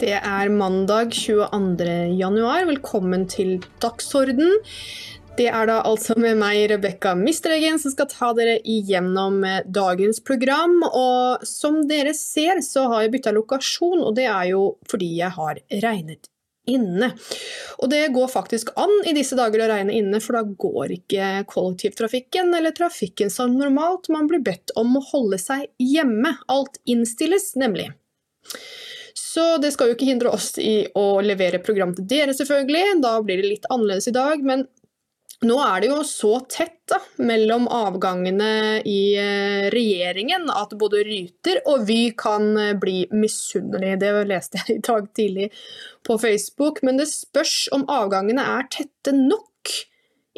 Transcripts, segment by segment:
Det er mandag 22. januar. Velkommen til Dagsorden. Det er da altså med meg, Rebekka Mistregen, som skal ta dere igjennom eh, dagens program. Og som dere ser, så har jeg bytta lokasjon, og det er jo fordi jeg har regnet inne. Og det går faktisk an i disse dager å regne inne, for da går ikke kollektivtrafikken eller trafikken som normalt. Man blir bedt om å holde seg hjemme. Alt innstilles nemlig. Så det skal jo ikke hindre oss i å levere program til dere, selvfølgelig. Da blir det litt annerledes i dag. Men nå er det jo så tett da, mellom avgangene i eh, regjeringen at både Ryter og Vy kan eh, bli misunnelige. Det leste jeg i dag tidlig på Facebook. Men det spørs om avgangene er tette nok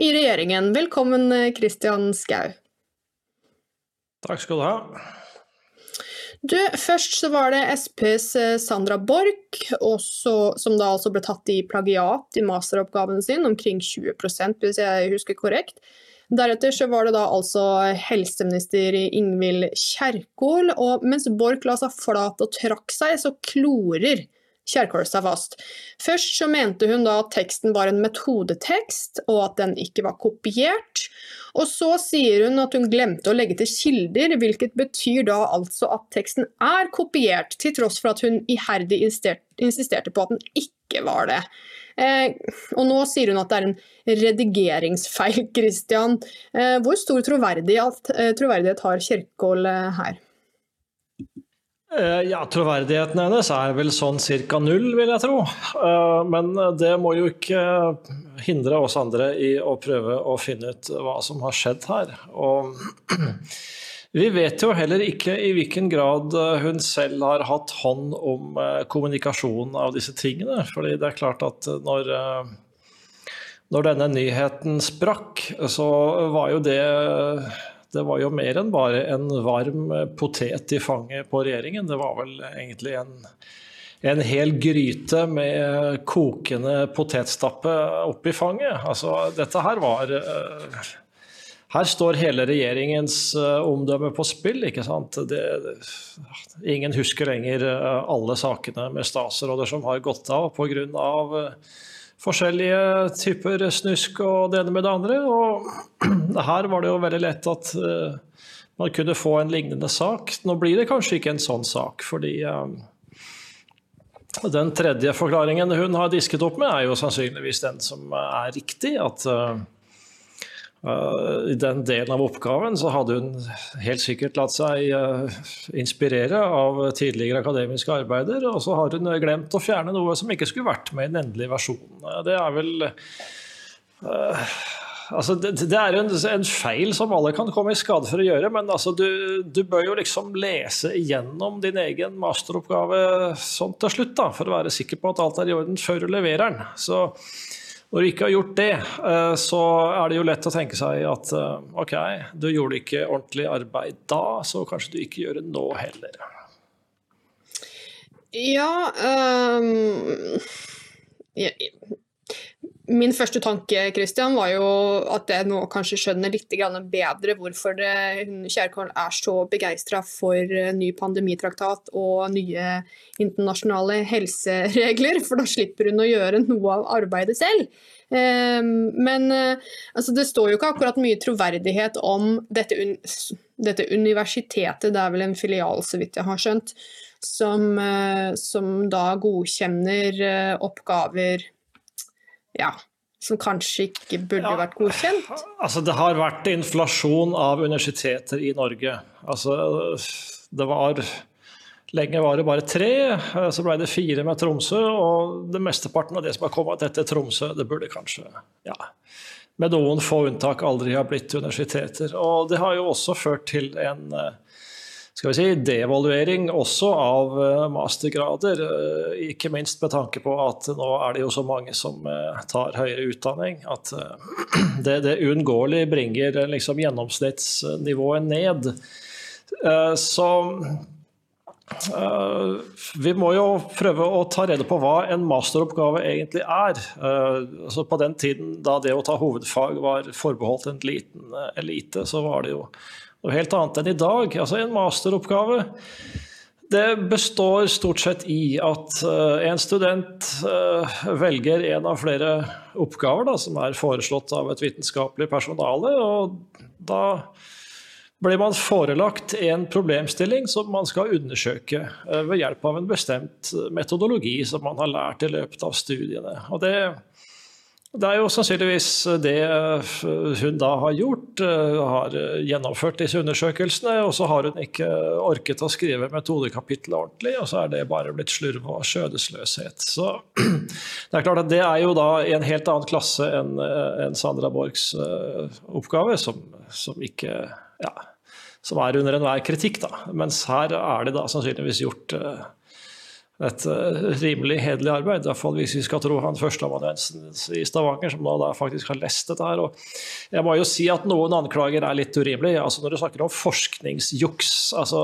i regjeringen. Velkommen, eh, Skau. Takk skal du ha. Du, først så var det SPs eh, Sandra Borch, som da altså ble tatt i plagiat i masteroppgaven sin, omkring 20% hvis jeg husker korrekt. Deretter så var det da altså helseminister Ingvild Kjerkol, og mens Borch la seg flat og trakk seg, så klorer Kjerkol seg fast. Først så mente hun da at teksten var en metodetekst, og at den ikke var kopiert. Og så sier hun at hun glemte å legge til kilder, hvilket betyr da altså at teksten er kopiert, til tross for at hun iherdig insisterte på at den ikke var det. Eh, og nå sier hun at det er en redigeringsfeil, Christian. Eh, hvor stor troverdighet, eh, troverdighet har Kjerkol eh, her? Eh, ja, Troverdigheten hennes er vel sånn cirka null, vil jeg tro. Eh, men det må jo ikke hindre oss andre i å prøve å finne ut hva som har skjedd her. Og vi vet jo heller ikke i hvilken grad hun selv har hatt hånd om eh, kommunikasjonen av disse tingene. fordi det er klart at når, når denne nyheten sprakk, så var jo det det var jo mer enn bare en varm potet i fanget på regjeringen. Det var vel egentlig en, en hel gryte med kokende potetstappe oppi fanget. Altså, dette her var eh, Her står hele regjeringens eh, omdømme på spill, ikke sant. Det, ingen husker lenger eh, alle sakene med statsråder som har gått av pga forskjellige typer snusk og det ene med det andre. Og her var det jo veldig lett at uh, man kunne få en lignende sak. Nå blir det kanskje ikke en sånn sak, fordi uh, den tredje forklaringen hun har disket opp med, er jo sannsynligvis den som er riktig. At Uh, I den delen av oppgaven så hadde hun helt sikkert latt seg uh, inspirere av tidligere akademiske arbeider, og så har hun glemt å fjerne noe som ikke skulle vært med i den endelige versjonen. Det er vel altså det, det, er en, en, feil som alle kan komme i skade for å gjøre, men altså du, du, bør jo liksom lese igjennom din egen masteroppgave sånn til slutt, da, for å være sikker på at alt er i orden før du leverer den. Så når du ikke har gjort det, eh, så er det jo lett å tenke seg at eh, OK, du gjorde ikke ordentlig arbeid da, så kanskje du ikke gjør det nå heller. Ja, um, Min første tanke Christian, var jo at jeg nå kanskje skjønner litt bedre hvorfor Kjærkollen er så begeistra for eh, ny pandemitraktat og nye internasjonale helseregler, for da slipper hun å gjøre noe av arbeidet selv. Ehm, men eh, altså, det står jo ikke akkurat mye troverdighet om dette, dette universitetet, det er vel en filial, så vidt jeg har skjønt, som, eh, som da godkjenner oppgaver ja, som kanskje ikke burde ja, vært godkjent? Altså, det har vært inflasjon av universiteter i Norge. Altså, det var Lenge var det bare tre, så ble det fire med Tromsø. Og det mesteparten av det som har kommet etter Tromsø, det burde kanskje, ja, med noen få unntak, aldri ha blitt universiteter. Og det har jo også ført til en skal vi si, devaluering også av eh, mastergrader. Eh, ikke minst med tanke på at nå er det jo så mange som eh, tar høyere utdanning. At det, det uunngåelig bringer liksom gjennomsnittsnivået ned. Så vi må jo prøve å ta rede på hva en masteroppgave egentlig er. Altså på den tiden da det å ta hovedfag var forbeholdt en liten elite, så var det jo noe helt annet enn i dag. Altså En masteroppgave Det består stort sett i at uh, en student uh, velger en av flere oppgaver da, som er foreslått av et vitenskapelig personale. og Da blir man forelagt en problemstilling som man skal undersøke uh, ved hjelp av en bestemt metodologi som man har lært i løpet av studiene. Og det det er jo sannsynligvis det eh, hun da har gjort, eh, har gjennomført disse undersøkelsene. Og så har hun ikke orket å skrive metodekapittelet ordentlig, og så er det bare blitt slurv og skjødesløshet. Så det er klart at det er jo da i en helt annen klasse enn eh, en Sandra Borchs oppgave, som, som ikke ja, som er under enhver kritikk, da. Mens her er det da sannsynligvis gjort et uh, rimelig hederlig arbeid. I hvert fall hvis vi skal tro han førsteamanuensen i Stavanger, som da faktisk har lest dette her. Og jeg må jo si at noen anklager er litt urimelige. Altså når du snakker om forskningsjuks altså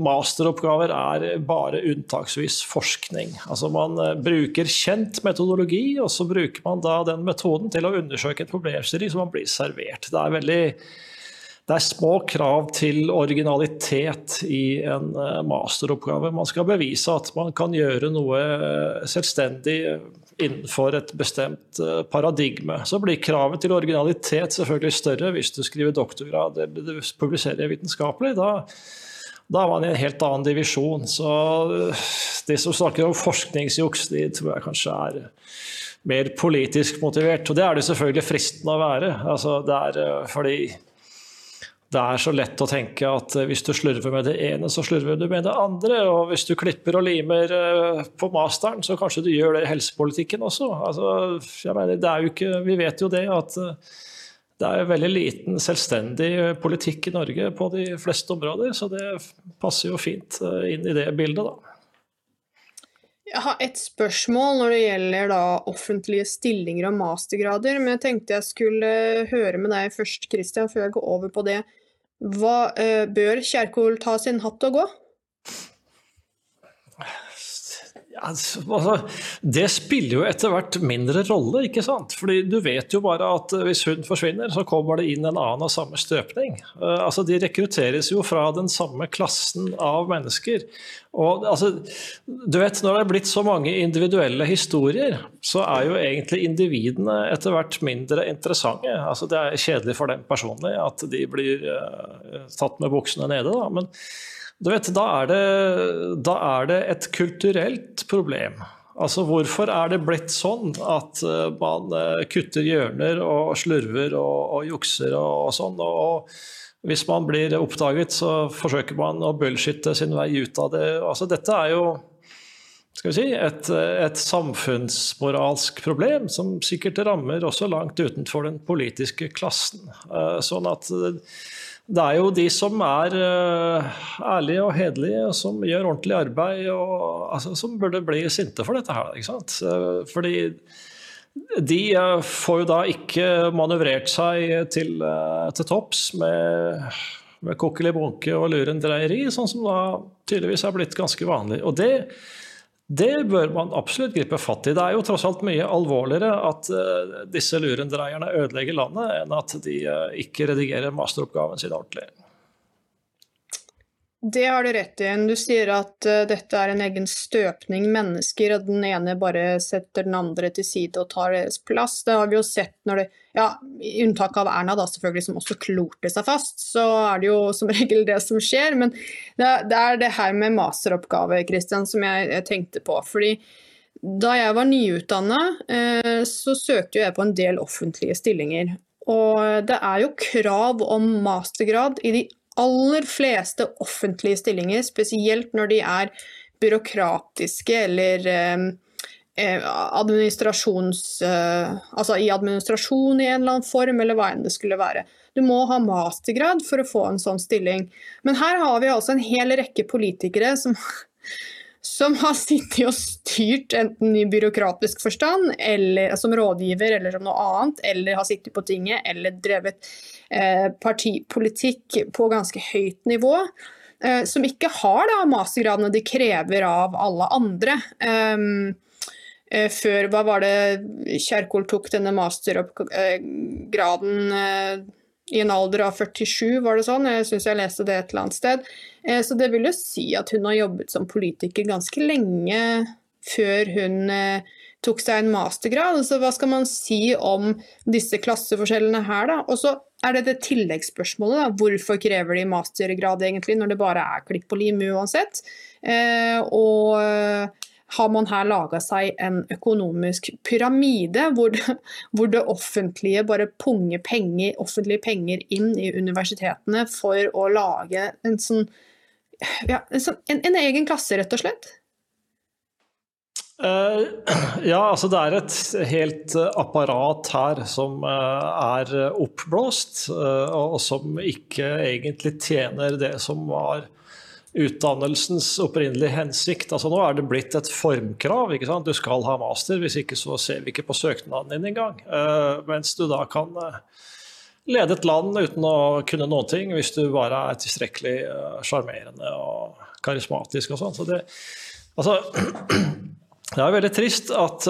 Masteroppgaver er bare unntaksvis forskning. Altså Man uh, bruker kjent metodologi, og så bruker man da den metoden til å undersøke et problemstilling som man blir servert. Det er veldig det er små krav til originalitet i en eh, masteroppgave. Man skal bevise at man kan gjøre noe eh, selvstendig innenfor et bestemt eh, paradigme. Så blir kravet til originalitet selvfølgelig større hvis du skriver doktorgrad eller du publiserer vitenskapelig. Da, da er man i en helt annen divisjon. Så de som snakker om forskningsjuks, de tror jeg kanskje er mer politisk motivert. Og det er det selvfølgelig fristende å være. Altså, det er fordi det er så lett å tenke at eh, hvis du slurver med det ene, så slurver du med det andre. Og hvis du klipper og limer eh, på masteren, så kanskje du gjør det i helsepolitikken også. Altså, mener, ikke, vi vet jo det at eh, det er veldig liten selvstendig politikk i Norge på de fleste områder, så det passer jo fint inn i det bildet, da. Jeg har et spørsmål når det gjelder da offentlige stillinger og mastergrader, men jeg tenkte jeg skulle høre med deg først, Christian, før jeg går over på det. Hva, uh, bør Kjerkol ta sin hatt og gå? Altså, det spiller jo etter hvert mindre rolle, ikke sant. Fordi du vet jo bare at hvis hun forsvinner, så kommer det inn en annen av samme støpning. Uh, altså, de rekrutteres jo fra den samme klassen av mennesker. Og altså, du vet, Når det er blitt så mange individuelle historier, så er jo egentlig individene etter hvert mindre interessante. Altså, det er kjedelig for dem personlig at de blir uh, tatt med buksene nede. Da. Men du vet, da er, det, da er det et kulturelt problem. Altså Hvorfor er det blitt sånn at uh, man uh, kutter hjørner og slurver og, og jukser og, og sånn? og hvis man blir oppdaget, så forsøker man å bullshitte sin vei ut av det. Altså, dette er jo skal vi si, et, et, samfunnsmoralsk problem som sikkert rammer også langt utenfor den politiske klassen. Eh, sånn at det er jo de som er uh, ærlige og hederlige, som gjør ordentlig arbeid, og, altså, som burde bli sinte for dette her. ikke sant? Fordi de uh, får jo da ikke manøvrert seg til, til topps med, med bunke og lurendreieri, sånn som da tydeligvis er blitt ganske vanlig. Og det det bør man absolutt gripe fatt i. Det er jo tross alt mye alvorligere at uh, disse lurendreierne ødelegger landet, enn at de uh, ikke redigerer masteroppgaven sin ordentlig. Det har du rett i. Du sier at uh, dette er en egen støpning mennesker, og den ene bare setter den andre til side og tar deres plass. Det har vi jo sett når det Ja, i unntak av Erna, da selvfølgelig, som også klorte seg fast, så er det jo som regel det som skjer. Men det, er det her med masteroppgave, Kristian, som jeg, tenkte på. fordi da jeg var nyutdanna, eh, så søkte jeg på en del offentlige stillinger. Og det er jo krav om mastergrad i de aller fleste offentlige stillinger, spesielt når de er byråkratiske eller eh, eh, administrasjons... Eh, altså i administrasjon i en eller annen form, eller hva enn det skulle være. Du må ha mastergrad for å få en sånn stilling. Men her har vi altså en hel rekke politikere som som har sittet og styrt enten i byråkratisk forstand, eller som rådgiver eller som noe annet, eller har sittet på tinget eller drevet eh, partipolitikk på ganske høyt nivå. Eh, som ikke har da mastergradene de krever av alle andre. Um, før hva var det Kjerkol tok denne mastergraden eh, i en alder av 47, var det sånn? Jeg syns jeg leste det et eller annet sted. Eh, så det vil jo si at hun har jobbet som politiker ganske lenge før hun eh, tok seg en mastergrad. Så hva skal man si om disse klasseforskjellene her, da? Og så er det det tilleggsspørsmålet, da. Hvorfor krever de mastergrad egentlig, når det bare er klipp og lim uansett? Eh, og har man her laga seg en økonomisk pyramide, hvor det, hvor det, offentlige bare punger penger, offentlige penger inn i universitetene for å lage en sånn ja, en, sånn, en, en egen klasse, rett og slett? Uh, ja, altså det er et helt apparat her som uh, er oppblåst, og som ikke egentlig tjener det som var utdannelsens opprinnelige hensikt. Altså Nå er det blitt et formkrav. ikke sant? Du skal ha master, hvis ikke så ser vi ikke på søknaden din engang. Uh, mens du da kan uh, lede et land uten å kunne noen ting, hvis du bare er tilstrekkelig sjarmerende uh, og karismatisk og sånn. Så det, altså, det er veldig trist at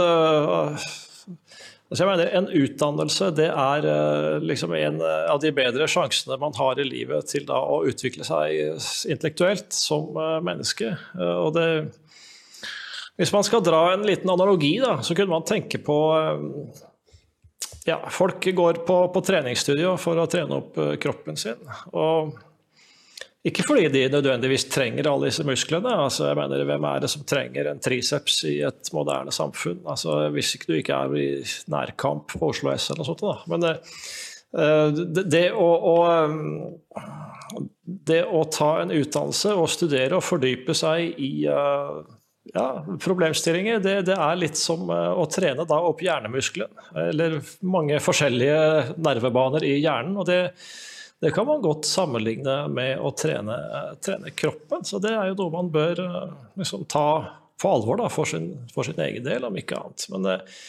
Jeg mener, En utdannelse det er eh, liksom en av de bedre sjansene man har i livet til da å utvikle seg intellektuelt som eh, menneske. Eh, og det, hvis man skal dra en liten analogi, da, så kunne man tenke på ja, Folk går på, på treningsstudio for å trene opp kroppen sin. og ikke fordi de nødvendigvis trenger alle disse musklene. Altså, jeg mener, Hvem er det som trenger en triceps i et moderne samfunn? Altså, hvis ikke du ikke er i nærkamp på Oslo S eller noe sånt. Da. Men uh, det, det, å, å, det, å, ta en utdannelse og studere og fordype seg i uh, ja, problemstillinger, det, det, er litt som uh, å trene da opp hjernemuskelen. Eller mange forskjellige nervebaner i hjernen. og det det kan man godt sammenligne med å trene, trene kroppen. Så det er jo noe man bør eh, liksom, ta på alvor da, for, sin, for, sin, egen del, om ikke annet. Men eh,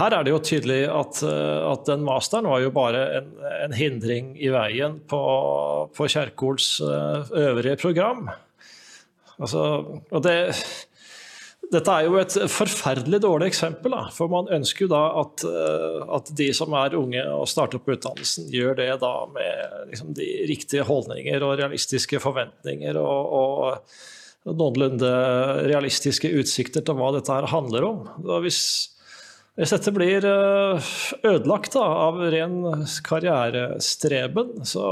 her er det jo tydelig at, eh, at den masteren var jo bare en, en hindring i veien på, på Kjerkols øvrige program. Altså, og det dette er jo et forferdelig dårlig eksempel. Da. For man ønsker jo da at, eh, at, de som er unge og starter på utdannelsen, gjør det da med liksom, de riktige holdninger og realistiske forventninger og, og noenlunde realistiske utsikter til hva dette her handler om. Hvis, hvis, dette blir eh, ødelagt da, av ren karrierestreben, så,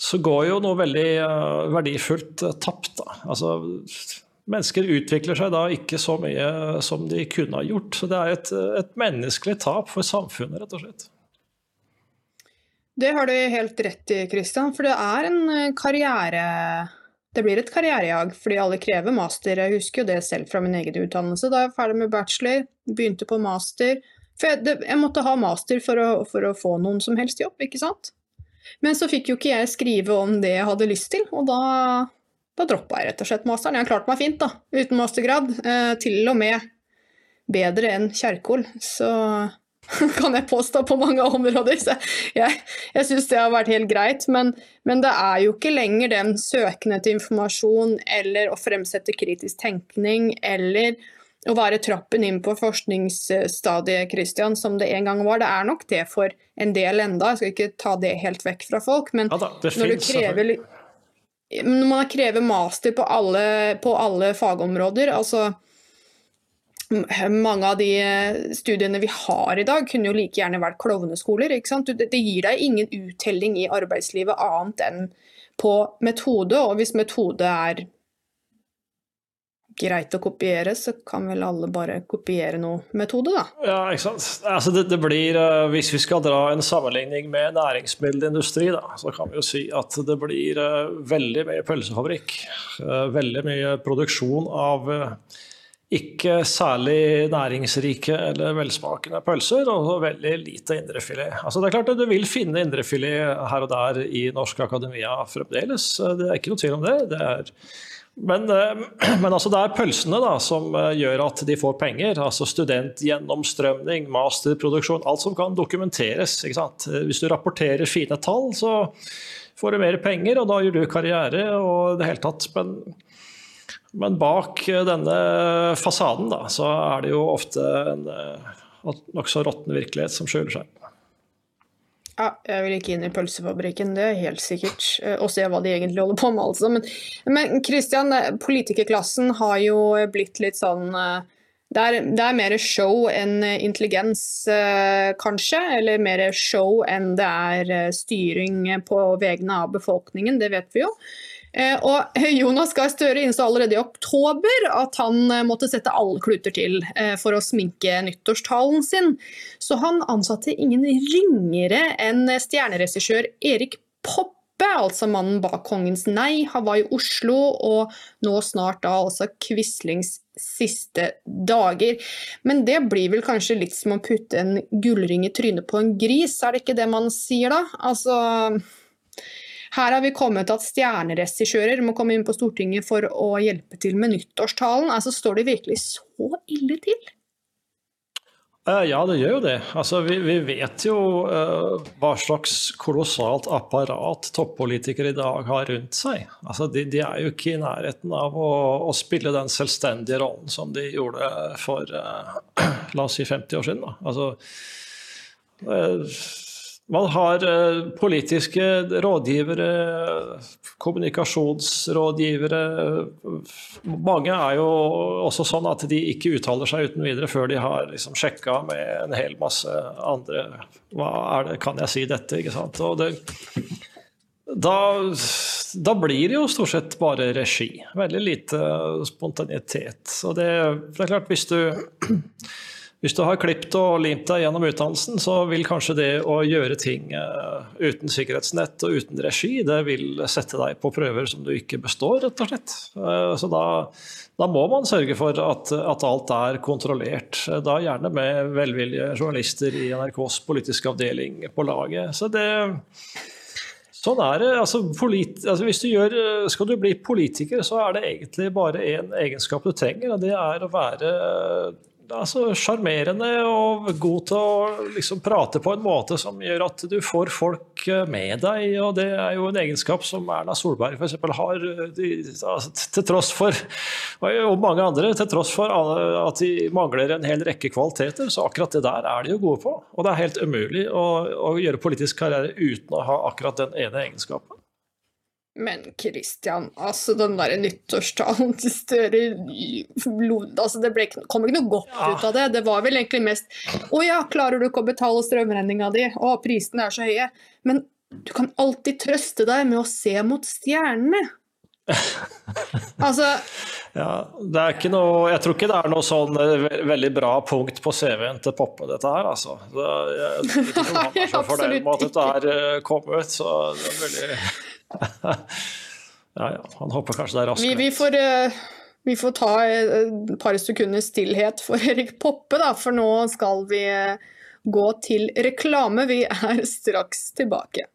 så går jo noe veldig eh, verdifullt tapt. Altså, mennesker utvikler seg da ikke så mye som de kunne ha gjort. Så det er et, et menneskelig tap for samfunnet, rett og slett. Det har du helt rett i, Kristian. For det er en eh, karriere... Det blir et karrierejag fordi alle krever master. Jeg husker jo det selv fra min egen utdannelse. Da jeg var ferdig med bachelor, begynte på master. For jeg, det, jeg måtte ha master for å, for å, få noen som helst jobb, ikke sant? Men så fikk jo ikke jeg skrive om det jeg hadde lyst til, og da da droppa jeg rett og slett masteren. Jeg har klart meg fint da, uten mastergrad. Eh, til og med bedre enn Kjerkol, så kan jeg påstå på mange områder. Så jeg, jeg syns det har vært helt greit. Men, men, det er jo ikke lenger den søkende til informasjon eller å fremsette kritisk tenkning eller å være trappen inn på forskningsstadiet Christian, som det en gang var. Det er nok det for en del enda, jeg skal ikke ta det helt vekk fra folk. Men ja da, når du krever når man krever master på alle, på alle fagområder, altså mange av de eh, studiene vi har i dag, kunne jo like gjerne vært klovneskoler. Det, gir deg ingen uttelling i arbeidslivet annet enn på metode, og hvis metode er greit å kopiere, så kan vel alle bare kopiere noe metode, da. Ja, ikke sant. Altså det, det, blir, uh, Hvis vi skal dra en sammenligning med næringsmiddelindustri, da, så kan vi jo si at det blir uh, veldig mye pølsefabrikk. Uh, veldig mye produksjon av ikke særlig næringsrike eller velsmakende pølser, og veldig lite indrefilet. Altså det er klart at Du vil finne indrefilet her og der i norsk akademia fremdeles, det er ikke noe tvil om det. det er men, eh, men altså det er pølsene da, som eh, gjør at de får penger. altså Studentgjennomstrømning, masterproduksjon, alt som kan dokumenteres. Hvis du rapporterer fine tall, så får du mer penger, og da gjør du karriere. og det hele tatt. Men, men bak denne fasaden da, så er det jo ofte en eh, nokså råtten virkelighet som skjuler seg. Ja, jeg vil ikke inn i pølsefabrikken, det er helt sikkert. Eh, og se hva de egentlig holder på med, altså. Men, men Christian, eh, politikerklassen har jo blitt litt sånn eh, det er, det er mer show enn intelligens, kanskje. Eller mer show enn det er styring på vegne av befolkningen, det vet vi jo. Eh, og Jonas Gahr Støre innså allerede i oktober at han eh, måtte sette alle kluter til eh, for å sminke nyttårstalen sin. Så han ansatte ingen ringere enn stjerneregissør Erik Poppe, altså mannen bak 'Kongens nei', han var i Oslo og nå snart da altså Quislings siste dager. Men det blir vel kanskje litt som å putte en gullring i trynet på en gris, er det ikke det man sier da? Altså her har vi kommet til at stjerneregissører må komme inn på Stortinget for å hjelpe til med nyttårstalen. Altså, Står det virkelig så ille til? Eh, ja, det gjør jo det. Altså, vi, vi vet jo uh, hva slags kolossalt apparat toppolitikere i dag har rundt seg. Altså, de, de, er jo ikke i nærheten av å, å, spille den selvstendige rollen som de gjorde for uh, la oss si 50 år siden. Da. Altså, uh, man har eh, politiske rådgivere, kommunikasjonsrådgivere. Mange er jo også sånn at de ikke uttaler seg uten videre før de har liksom sjekka med en hel masse andre Hva er det, kan jeg si dette? ikke sant? Det, da, da, blir det jo stort sett bare regi. Veldig lite spontanitet. Og det, det er klart, hvis du hvis du har klippet og limt deg gjennom utdannelsen, så vil kanskje det å gjøre ting uh, uten sikkerhetsnett og uten regi, det vil sette deg på prøver som du ikke består, rett og slett. Uh, så da, da, må man sørge for at, at, alt er kontrollert. Da gjerne med velvillige journalister i NRKs politiske avdeling på laget. Så det Sånn er det. Altså, altså, hvis du gjør, skal du bli politiker, så er det egentlig bare én egenskap du trenger, og det er å være altså, og god til å liksom, prate på en måte som gjør at du får folk eh, med deg. og Det er jo en egenskap som Erna Solberg f.eks. har, eh, de, altså, til tross for, og mange andre, til tross for at de mangler en hel rekke kvaliteter. Så akkurat det der er de jo gode på. Og det er helt umulig å, å gjøre politisk karriere uten å ha akkurat den ene egenskapen. Men Christian, altså den der nyttårstalen til Støre altså Det ble, kom ikke noe godt ja. ut av det. Det var vel egentlig mest 'Å ja, klarer du ikke å betale strømregninga di?' 'Å, prisene er så høye.' Men du kan alltid trøste deg med å se mot stjernene. altså ja, det er ikke noe, Jeg tror ikke det er noe sånn eh, veldig bra punkt på CV-en til Poppe, dette her, altså. Det, jeg, jeg, ikke jeg, han er så fornøyd med at dette er eh, kommet, så det er veldig ja, ja. Han håper kanskje det er raskere. Vi, vi, får, uh, vi får, ta et par sekunder stillhet for Erik Poppe, da, for nå skal vi uh, gå til reklame. Vi er straks tilbake.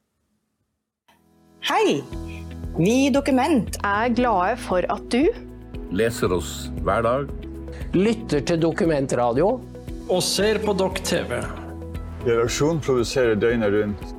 Hei! Vi i Dokument er glade for at du Leser oss hver dag. Lytter til dokumentradio. Og ser på Dokk TV. Redaksjonen produserer døgnet rundt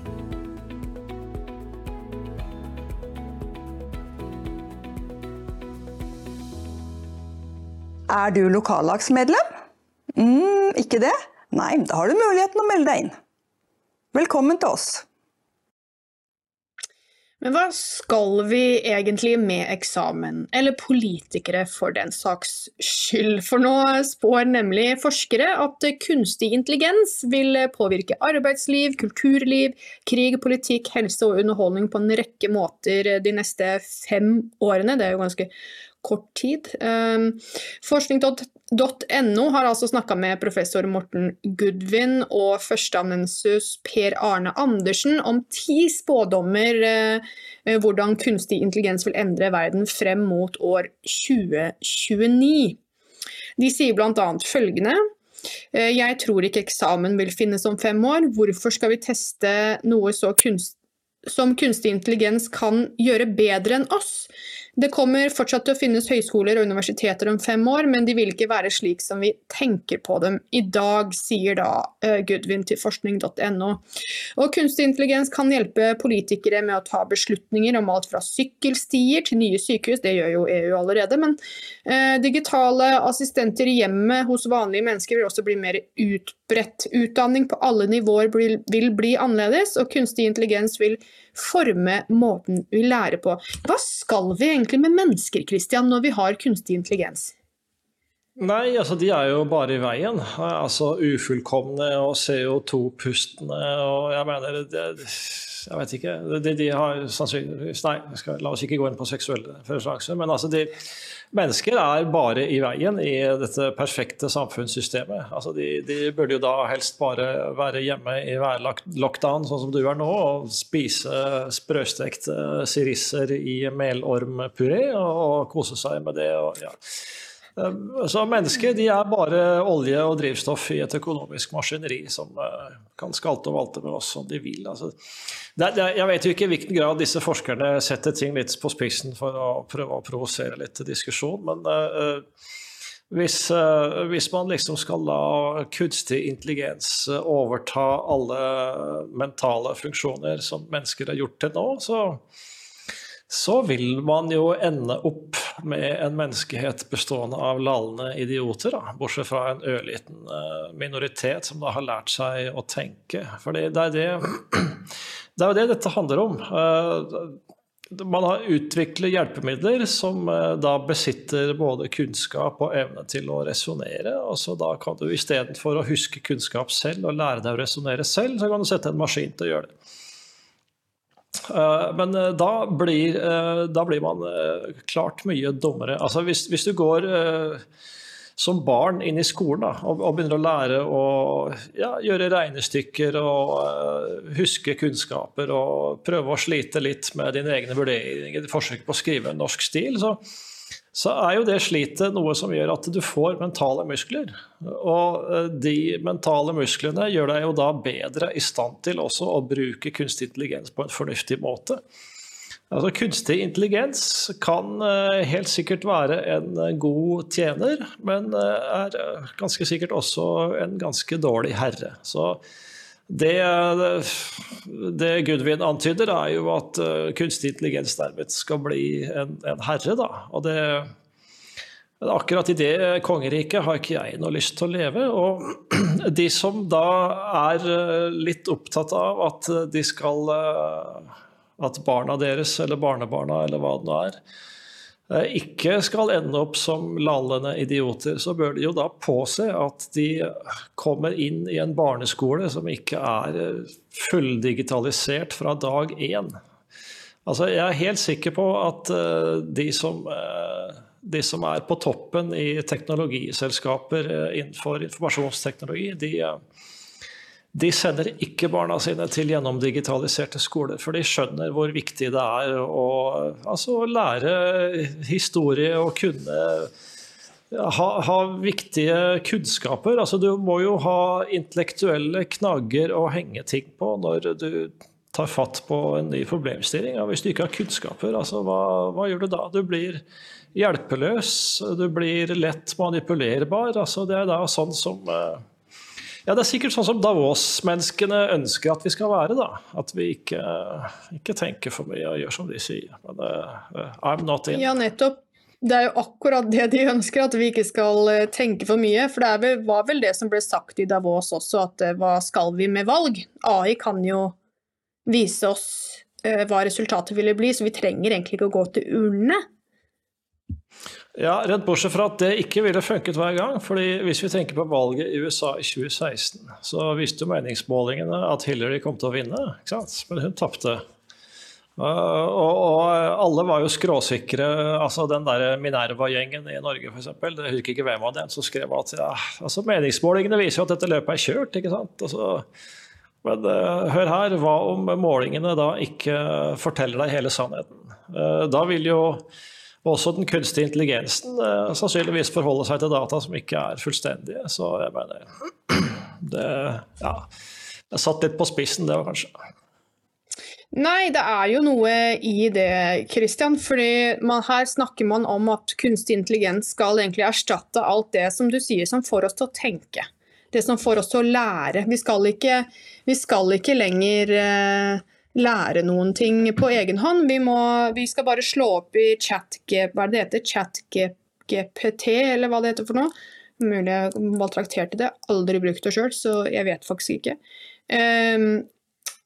Er du lokallagsmedlem? mm, ikke det? Nei, da har du muligheten å melde deg inn. Velkommen til oss. Men hva skal vi egentlig med eksamen, eller politikere for den saks skyld? For nå spår nemlig forskere at kunstig intelligens vil påvirke arbeidsliv, kulturliv, krig, politikk, helse og underholdning på en rekke måter de neste fem årene. Det er jo ganske kort tid. Ehm, Forskning.no har altså snakka med professor Morten Goodwin og førsteamanuensis Per Arne Andersen om ti spådommer eh, hvordan kunstig intelligens vil endre verden frem mot år 2029. De sier bl.a. følgende eh, jeg tror ikke eksamen vil finnes om fem år. Hvorfor skal vi teste noe kunst, som kunstig intelligens kan gjøre bedre enn oss? Det kommer fortsatt til å finnes høyskoler og universiteter om fem år, men de vil ikke være slik som vi tenker på dem i dag, sier da Gudvin til forskning.no. Og Kunstig intelligens kan hjelpe politikere med å ta beslutninger om alt fra sykkelstier til nye sykehus, det gjør jo EU allerede, men uh, digitale assistenter i hjemmet hos vanlige mennesker vil også bli mer utbredt. Utdanning på alle nivåer vil bli annerledes, og kunstig intelligens vil forme måten vi lærer på. Hva skal vi egentlig med mennesker Christian, når vi har kunstig intelligens? Nei, altså de er jo bare i veien. Altså ufullkomne og CO2-pustende og jeg mener det, Jeg vet ikke. De, de har sannsynligvis Nei, skal, la oss ikke gå inn på seksuelle preferanser. Men altså de, mennesker er bare i veien i dette perfekte samfunnssystemet. Altså de, de, burde jo da helst bare være hjemme i værlockdown, sånn som du er nå, og spise sprøstekte sirisser i melormpuré og, og kose seg med det. Og, ja. Eh, så mennesker de er bare olje og drivstoff i et økonomisk maskineri som eh, kan skalte og valte med oss som de vil. Altså, det, det, jeg vet jo ikke i hvilken grad disse forskerne setter ting litt på spissen for å prøve å provosere litt diskusjon, men uh, hvis, uh, hvis, man liksom skal la kunstig intelligens overta alle mentale funksjoner som mennesker har gjort til nå, så så vil man jo ende opp med en menneskehet bestående av lallende idioter, da, bortsett fra en ørliten eh, minoritet som da har lært seg å tenke. For det er, det, det er jo det dette handler om. Eh, man har utviklet hjelpemidler som eh, da besitter både kunnskap og evne til å resonnere. Og så da kan du istedenfor å huske kunnskap selv og lære deg å resonnere selv, så kan du sette en maskin til å gjøre det. Eh, men eh, da blir, eh, da blir, man klart mye dummere. Altså hvis, hvis du går som barn inn i skolen da, og, og, begynner å lære å ja, gjøre regnestykker og huske kunnskaper og prøve å slite litt med dine egne vurderinger, forsøk på å skrive norsk stil, så, så er jo det slitet noe som gjør at du får mentale muskler. Og eh, de mentale musklene gjør deg jo da bedre i stand til også å bruke kunstig intelligens på en fornuftig måte. Altså Kunstig intelligens kan eh, helt sikkert være en god tjener, men eh, er ganske sikkert også en ganske dårlig herre. Så det, det Gudvin antyder, er jo at uh, kunstig intelligens dermed skal bli en, en herre. Da. Og det, akkurat i det kongeriket har ikke jeg noe lyst til å leve. Og de som da er uh, litt opptatt av at de skal uh, At barna deres eller barnebarna eller hva det nå er, Eh, ikke skal ende opp som lallende idioter, så bør de jo da påse at de kommer inn i en barneskole som ikke er eh, fulldigitalisert fra dag én. Altså, jeg er helt sikker på at eh, de som, de som er på toppen i teknologiselskaper innenfor informasjonsteknologi, de, de sender ikke barna sine til gjennomdigitaliserte skoler, for de skjønner hvor viktig det er å altså, lære historie og kunne ha, ha, viktige kunnskaper. Altså, du må jo ha intellektuelle knagger å henge ting på når du tar fatt på en ny problemstilling. Ja, hvis du ikke har kunnskaper, altså, hva, hva, gjør du da? Du blir hjelpeløs, du blir lett manipulerbar. Altså, det er da sånn som uh, ja, Det er sikkert sånn som Davos-menneskene ønsker at vi skal være. da. At vi ikke, ikke tenker for mye og gjør som de sier. Men uh, I'm not in. Ja, nettopp. Det er jo akkurat det de ønsker, at vi ikke skal eh, tenke for mye. For det vel, var vel det som ble sagt i Davos også, at uh, hva skal vi med valg? AI kan jo vise oss hva resultatet ville bli, så vi trenger egentlig ikke å gå til urnene. Ja, rett bortsett fra at det ikke ville funket hver gang. fordi Hvis vi tenker på valget i USA i 2016, så viste jo meningsmålingene at Hillary kom til å vinne, men hun tapte. Uh, og, og, alle var jo skråsikre. altså Den der Minerva-gjengen i Norge, f.eks. Jeg husker ikke hvem av dem som skrev at ja, altså meningsmålingene viser jo at dette løpet er kjørt. ikke sant? Altså, men uh, hør her, hva om målingene da ikke forteller deg hele sannheten? Uh, da vil jo også den kunstige intelligensen eh, sannsynligvis forholder seg til data som ikke er fullstendige. Så jeg mener Det ja, jeg satt litt på spissen, det var kanskje. Nei, det er jo noe i det, Christian. fordi man, her snakker man om at kunstig intelligens skal egentlig erstatte alt det som du sier som får oss til å tenke. Det som får oss til å lære. Vi skal ikke, vi skal ikke lenger eh, lære noen ting på egen hånd. Vi, må, vi skal bare slå opp i chat-GPT, hva det heter? Chat-GPT, eller hva det heter for noe. Mulig jeg maltrakterte det. Aldri brukt det sjøl, så jeg vet faktisk ikke. Um,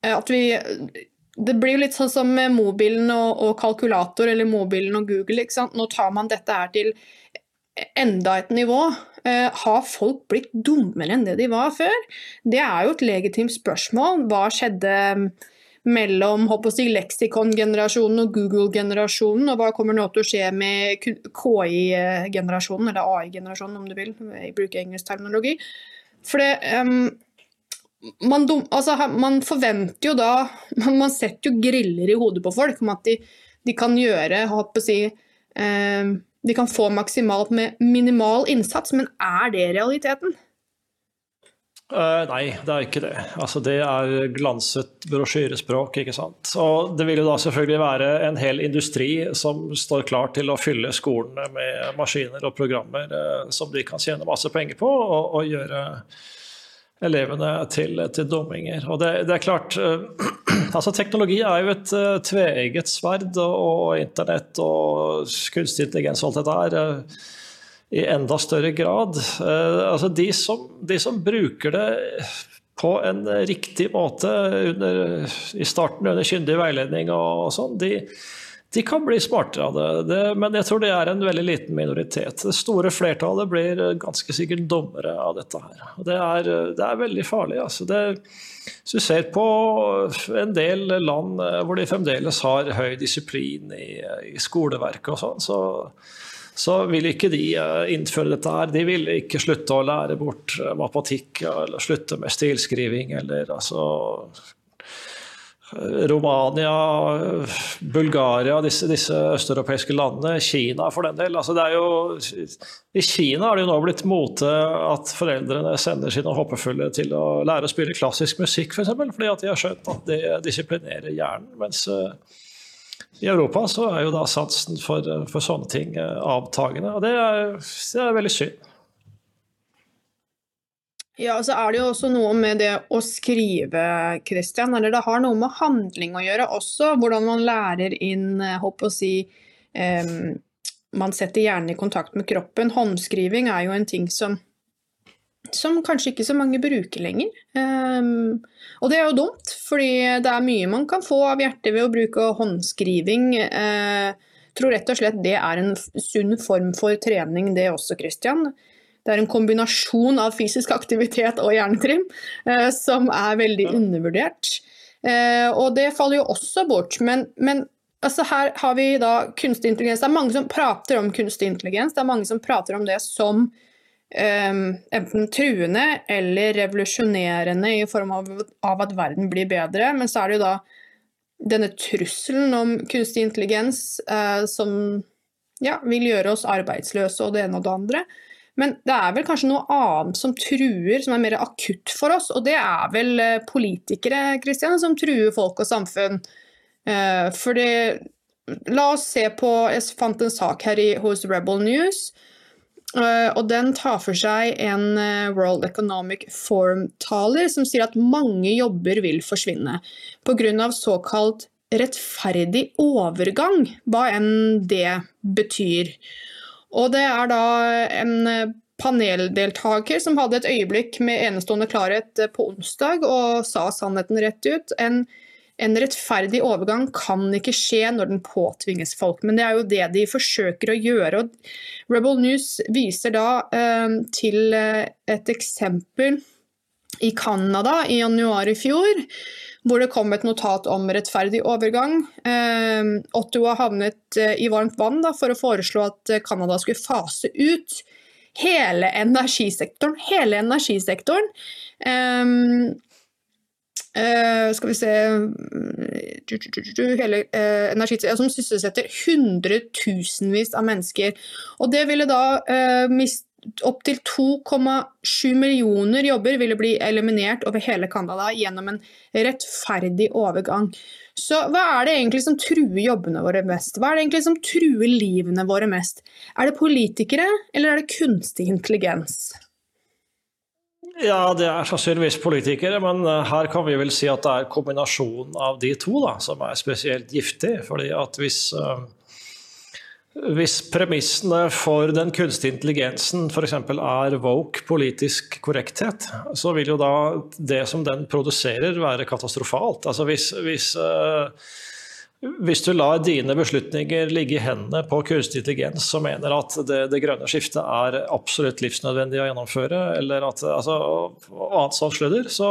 at vi det blir jo litt sånn som mobilen og, og, kalkulator eller mobilen og Google. ikke sant? Nå tar man dette her til enda et nivå. Eh, har folk blitt dummere enn det de var før? Det er jo et legitimt spørsmål. Hva skjedde mellom si, leksikongenerasjonen og Google-generasjonen, og hva kommer nå til å skje med KI-generasjonen, eller AI-generasjonen om du vil, jeg bruker engelsk terminologi. For det, um, man, altså, man, forventer jo da Man setter jo griller i hodet på folk om at de, de kan gjøre si, um, De kan få maksimalt med minimal innsats, men er det realiteten? Uh, nei, det er ikke det. Altså, det er glanset brosjyrespråk. ikke sant? Og det vil jo da selvfølgelig være en hel industri som står klar til å fylle skolene med maskiner og programmer uh, som de kan tjene masse penger på, og, og gjøre elevene til, til dumminger. Og det, det, er klart uh, altså Teknologi er jo et tveegget sverd, og, og, internett og kunstig intelligens og alt dette her i enda større grad. altså de som, de som, bruker det på en riktig måte under, i starten under kyndig veiledning og, og sånn, de, de kan bli smartere av det. det, men jeg tror det er en veldig liten minoritet. Det store flertallet blir ganske sikkert dommere av dette her. Det er, det er veldig farlig. Altså. Det, hvis du ser på en del land hvor de fremdeles har høy disiplin i, i skoleverket og sånn, så, så vil ikke de eh, innføre dette her. De vil ikke slutte å lære bort matematikk eller slutte med stilskriving eller altså Romania, Bulgaria, disse, disse østeuropeiske landene, Kina for den del. Altså jo, I Kina er det jo nå blitt mote at foreldrene sender sine håpefulle til å lære å spille klassisk musikk, f.eks., for fordi at de har skjønt at det disiplinerer hjernen. Mens i Europa så er jo da satsen for, for sånne ting uh, avtagende. Og det er, det er veldig synd. Ja, så er det jo også noe med det å skrive, Christian. Eller det har noe med handling å gjøre også. Hvordan man lærer inn håper eh, å si, um, Man setter hjernen i kontakt med kroppen. Håndskriving er jo en ting som, som kanskje ikke så mange bruker lenger. Um, og det er jo dumt, fordi det er mye man kan få av hjertet ved å bruke håndskriving. Jeg uh, tror rett og slett det er en sunn form for trening, det også, Christian. Det er en kombinasjon av fysisk aktivitet og hjernetrim uh, som er veldig undervurdert. Uh, og det faller jo også bort. Men, men altså her har vi da kunstig intelligens. Det er mange som prater om kunstig intelligens. Det er mange som prater om det som enten truende eller revolusjonerende i form av, av, at verden blir bedre. Men så er det jo da denne trusselen om kunstig intelligens eh, som ja, vil gjøre oss arbeidsløse og det ene og det andre. Men det er vel kanskje noe annet som truer, som er mer akutt for oss. Og det er vel eh, politikere Christian, som truer folk og samfunn. Eh, fordi La oss se på Jeg fant en sak her i, hos Rebel News. Eh, og den tar for seg en World Economic Forum-taler som sier at mange jobber vil forsvinne pga. såkalt rettferdig overgang, hva enn det betyr. Og det er da en eh, paneldeltaker som hadde et øyeblikk med enestående klarhet eh, på onsdag og sa sannheten rett ut. En, en, rettferdig overgang kan ikke skje når den påtvinges folk, men det er jo det de forsøker å gjøre. Og Rebel News viser da eh, til eh, et eksempel i Canada i januar i fjor hvor det kom et notat om rettferdig overgang. Eh, Ottawa havnet eh, i varmt vann da, for å foreslå at eh, Canada skulle fase ut hele energisektoren. Hele energisektoren. Um, uh, skal vi se hele uh, energisektoren Som sysselsetter hundretusenvis av mennesker. Og det ville da uh, mist opptil 2,7 millioner jobber ville bli eliminert over hele Canada gjennom en rettferdig overgang. Så hva er det egentlig som truer jobbene våre mest? Hva er det egentlig som truer livene våre mest? Er det politikere, eller er det kunstig intelligens? Ja, det er sannsynligvis politikere, men eh, her kan vi vel si at det er kombinasjonen av de to da, som er spesielt giftig. fordi at hvis, uh, hvis premissene for den kunstige intelligensen f.eks. er woke politisk korrekthet, så vil jo da det som den produserer være katastrofalt. Altså hvis, hvis uh, hvis du lar dine beslutninger ligge i hendene på kunstig intelligens som mener at det, det, grønne skiftet er absolutt livsnødvendig å gjennomføre, eller at, altså, annet sånt sludder, så,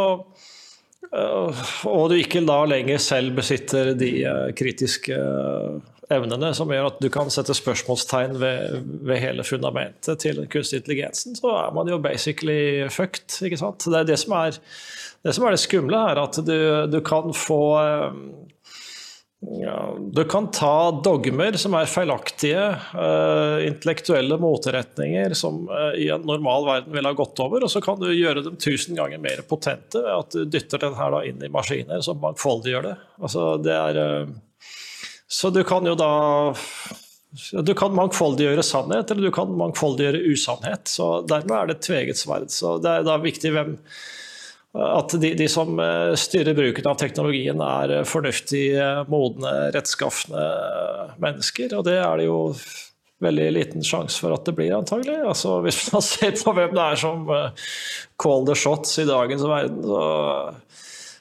øh, og du ikke da lenger selv besitter de øh, kritiske øh, evnene som gjør at du kan sette spørsmålstegn ved, ved hele fundamentet til den kunstige intelligensen, så er man jo basically fucked. ikke sant? Det er det som er det, som er det skumle er at du, du kan få ja, du kan ta dogmer som er feilaktige, uh, intellektuelle moteretninger som uh, i en normal verden ville ha gått over, og så kan du gjøre dem tusen ganger mer potente ved at du dytter den her inn i maskiner som mangfoldiggjør det. Altså, det er, uh, så du kan jo da du kan mangfoldiggjøre sannhet, eller du kan mangfoldiggjøre usannhet. så Dermed er det et tveget sverd. Så det er da viktig hvem at de, de, som eh, styrer bruken av teknologien er eh, fornuftige, modne, rettskafne mennesker. Og det er det jo veldig liten sjanse for at det blir, antagelig. Altså, hvis man ser på hvem det er som call the shots i dagens verden, så,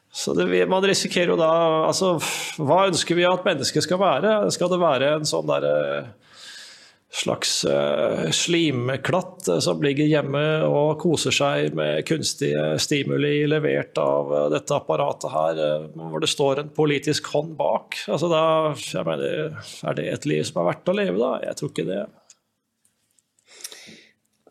så det, man risikerer jo da altså, Hva ønsker vi at mennesket skal være? Skal det være en sånn derre slags uh, slimklatt uh, som ligger hjemme og koser seg med kunstige stimuli levert av uh, dette apparatet her, hvor det står en politisk hånd bak. Altså da, jeg mener, Er det et liv som er verdt å leve, da? Jeg tror ikke det.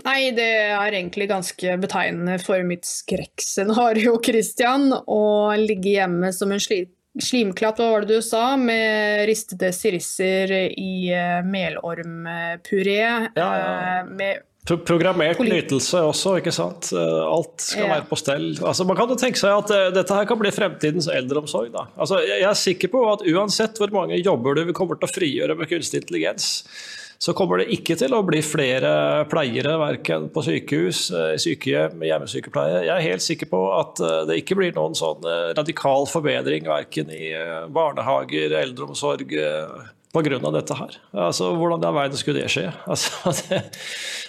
Nei, det er egentlig ganske betegnende for mitt skrekkscenario, Christian, å ligge hjemme som en slit Slimklatt, hva var det du sa, med ristede sirisser i uh, melormpuré. Ja, ja. Uh, med Pro Programmert nytelse også, ikke sant. Eh, alt skal være på stell. Altså, man kan jo tenke seg at dette her kan bli fremtidens eldreomsorg. Da. Altså, jeg er sikker på at uansett hvor mange jobber du kommer til å frigjøre med kunstig intelligens, så kommer det ikke til å bli flere pleiere verken på sykehus, eh, sykehjem, hjemmesykepleie. Jeg er helt sikker på at eh, det ikke blir noen sånn eh, radikal forbedring verken i barnehager, eldreomsorg pga. dette her. Altså, Hvordan i all verden skulle det skje? Altså, det,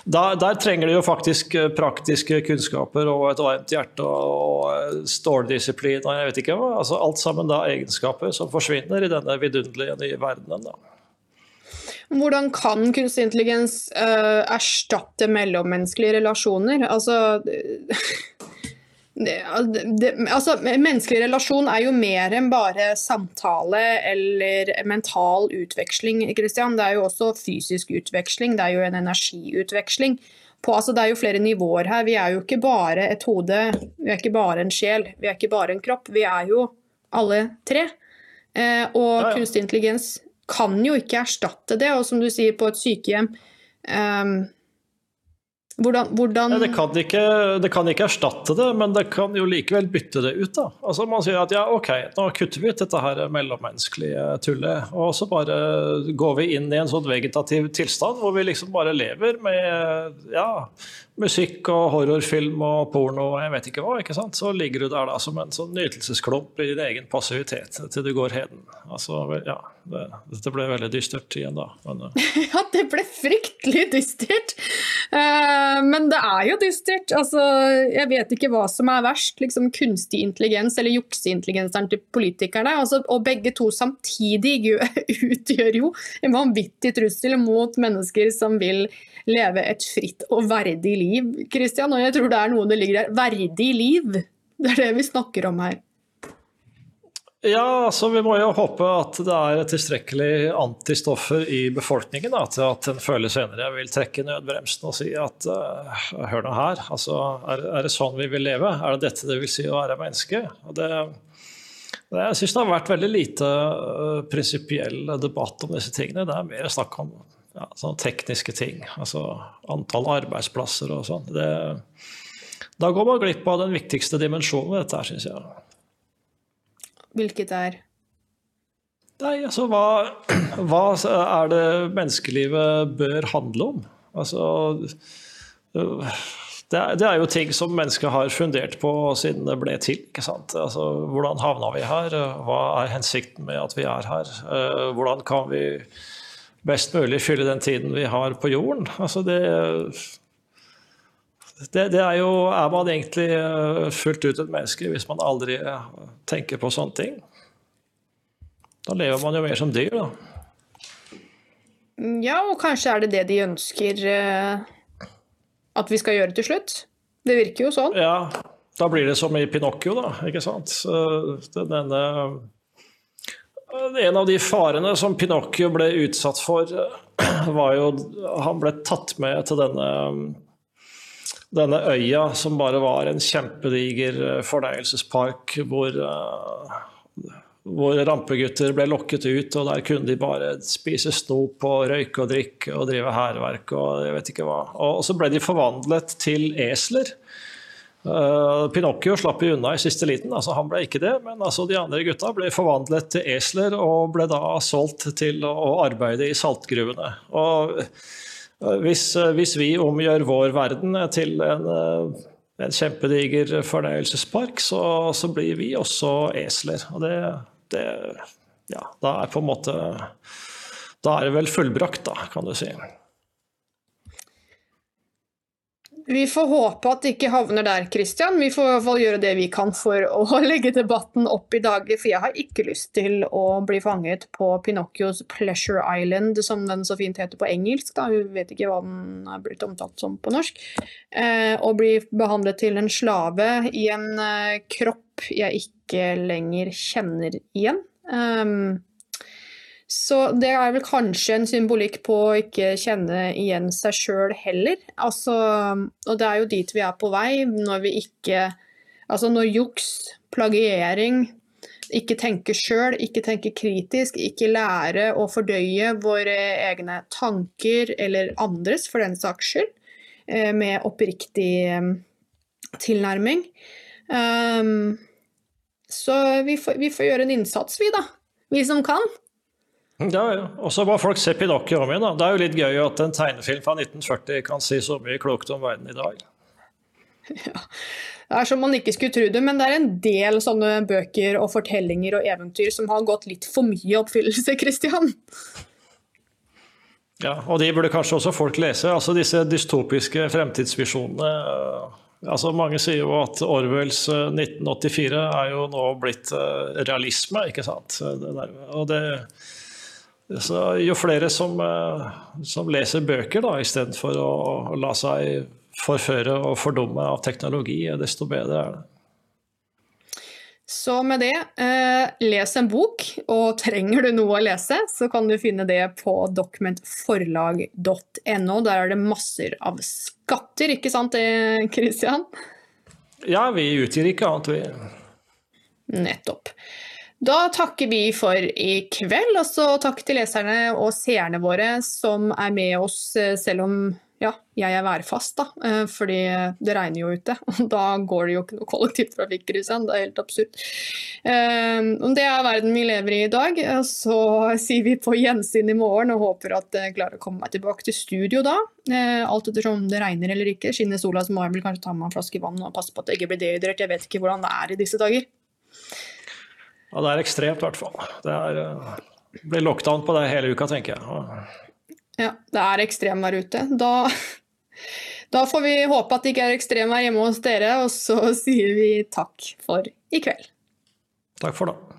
der, der, trenger de jo faktisk praktiske kunnskaper og et varmt hjerte og ståldisiplin og jeg vet ikke hva. Altså, alt sammen da egenskaper som forsvinner i denne vidunderlige nye verdenen. da. Hvordan kan kunstig intelligens uh, erstatte mellommenneskelige relasjoner? Altså det, det, altså, Menneskelig relasjon er jo mer enn bare samtale eller mental utveksling. Christian. Det er jo også fysisk utveksling, det er jo en energiutveksling. På, altså, det er jo flere nivåer her. Vi er jo ikke bare et hode, vi er ikke bare en sjel, vi er ikke bare en kropp. Vi er jo alle tre. Eh, og ja, ja. kunstig intelligens kan jo ikke erstatte det. Og som du sier, på et sykehjem um, hvordan, hvordan... Ja, det, kan ikke, det, kan ikke, erstatte det, men det kan jo likevel bytte det ut. da. Altså Man sier at ja, ok, nå kutter vi ut dette her mellommenneskelige tullet, og så bare går vi inn i en sånn vegetativ tilstand hvor vi liksom bare lever med ja, musikk og horrorfilm og porno og jeg vet ikke hva. ikke sant? Så ligger du der da som en sånn nytelsesklump i din egen passivitet til du går heden. Altså, ja, det, Dette ble veldig dystert igjen, da. Men, uh... ja, det ble fryktelig dystert. Uh, men det er jo dystert. Altså, jeg vet ikke hva som er verst. liksom Kunstig intelligens eller jukseintelligensen til politikerne. Altså, og begge to samtidig utgjør jo en vanvittig trussel mot mennesker som vil leve et fritt og verdig liv. Christian, og jeg tror det er noe det ligger der. Verdig liv. Det er det vi snakker om her. Ja, altså vi må jo håpe at det er tilstrekkelig antistoffer i befolkningen da, til at en føler senere vil trekke nødbremsen og si at uh, hør nå her, altså, er, er, det sånn vi vil leve? Er det dette det vil si å være menneske? Og det, det, jeg syns det har vært veldig lite uh, prinsipiell debatt om disse tingene. Det er mer snakk om ja, sånne tekniske ting. Altså antall arbeidsplasser og sånn. Da går man glipp av den viktigste dimensjonen ved dette, her, syns jeg. Hvilket er Nei, altså hva, hva er det menneskelivet bør handle om? Altså det er, det er, jo ting som mennesket har fundert på siden det ble til. ikke sant? Altså, Hvordan havna vi her? Hva er hensikten med at vi er her? Eh, hvordan kan vi best mulig fylle den tiden vi har på jorden? Altså det, det, det er jo Er man egentlig eh, fullt ut et menneske hvis man aldri tenker på sånne ting? Da lever man jo mer som dyr, da. Ja, og kanskje er det det de ønsker uh, at vi skal gjøre til slutt? Det virker jo sånn. Ja, da blir det som i Pinocchio, da. ikke sant? Denne en av de farene som Pinocchio ble utsatt for, var jo Han ble tatt med til denne, denne øya som bare var en kjempediger fornøyelsespark hvor hvor rampegutter ble lokket ut, og der kunne de bare spise snop og røyke og drikke og drive hærverk og jeg vet ikke hva. Og så ble de forvandlet til esler. Uh, Pinocchio slapp jo unna i siste liten, altså han ble ikke det. Men altså de andre gutta ble forvandlet til esler og ble da solgt til å arbeide i saltgruvene. Og uh, hvis, uh, hvis, vi omgjør vår verden til en, en kjempediger fornøyelsespark, så, så, blir vi også esler. Og det det Ja, da er på en måte Da er det vel fullbrakt, da, kan du si. Vi får håpe at det ikke havner der, Christian. Vi får i hvert fall gjøre det vi kan for å legge debatten opp i dager, for jeg har ikke lyst til å bli fanget på Pinocchios Pleasure Island, som den så fint heter på engelsk. Da. Vi vet ikke hva den er blitt omtalt som på norsk. Eh, og bli behandlet til en slave i en eh, kropp jeg ikke lenger kjenner igjen. Um, så det er vel kanskje en symbolikk på å ikke kjenne igjen seg sjøl heller. Altså, og det er jo dit vi er på vei når vi ikke Altså når juks, plagiering, ikke tenke sjøl, ikke tenke kritisk, ikke lære å fordøye våre egne tanker, eller andres for den saks skyld, eh, med oppriktig eh, tilnærming. Um, så vi får, vi får gjøre en innsats, vi da. Vi som kan. Ja, ja. Og så må folk se Pinocchio om igjen. Da. Det er jo litt gøy at en tegnefilm fra 1940 kan si så mye klokt om verden i dag. Ja. Det er som man ikke skulle tro det, men det er en del sånne bøker og fortellinger og eventyr som har gått litt for mye oppfyllelse, Christian. Ja, og de burde kanskje også folk lese. Altså disse dystopiske fremtidsvisjonene. Altså Mange sier jo at Orwells 1984 eh, er jo nå blitt eh, realisme, ikke sant. Det der, og det så jo flere som, eh, som leser bøker da, istedenfor å, å la seg forføre og fordumme av teknologi, desto bedre er det. Så med det, eh, les en bok, og trenger du noe å lese, så kan du finne det på dokumentforlag.no. Der er det masser av skatter, ikke sant Kristian? Ja, vi utgir ikke annet, vi. Nettopp. Da takker vi for i kveld, og så takk til leserne og seerne våre som er med oss eh, selv om ja, jeg er værfast, da, eh, fordi det regner jo ute. Og da går det jo ikke noe kollektivtrafikk, Kristian. Det er helt absurd. om det er verden vi lever i i dag. Så sier vi på gjensyn i morgen og håper at jeg klarer å komme meg tilbake til studio da. Alt ettersom det regner eller ikke. Skinner sola, så må jeg vel kanskje ta med en flaske vann og passe på at jeg ikke blir dehydrert. Jeg vet ikke hvordan det er i disse dager. Ja, det er ekstremt, i hvert fall. Det er, uh, blir lockdown på det hele uka, tenker jeg. Ja, det er ekstremvær ute. Da, da får vi håpe at det ikke er ekstremvær hjemme hos dere, og så sier vi takk for i kveld. Takk for det.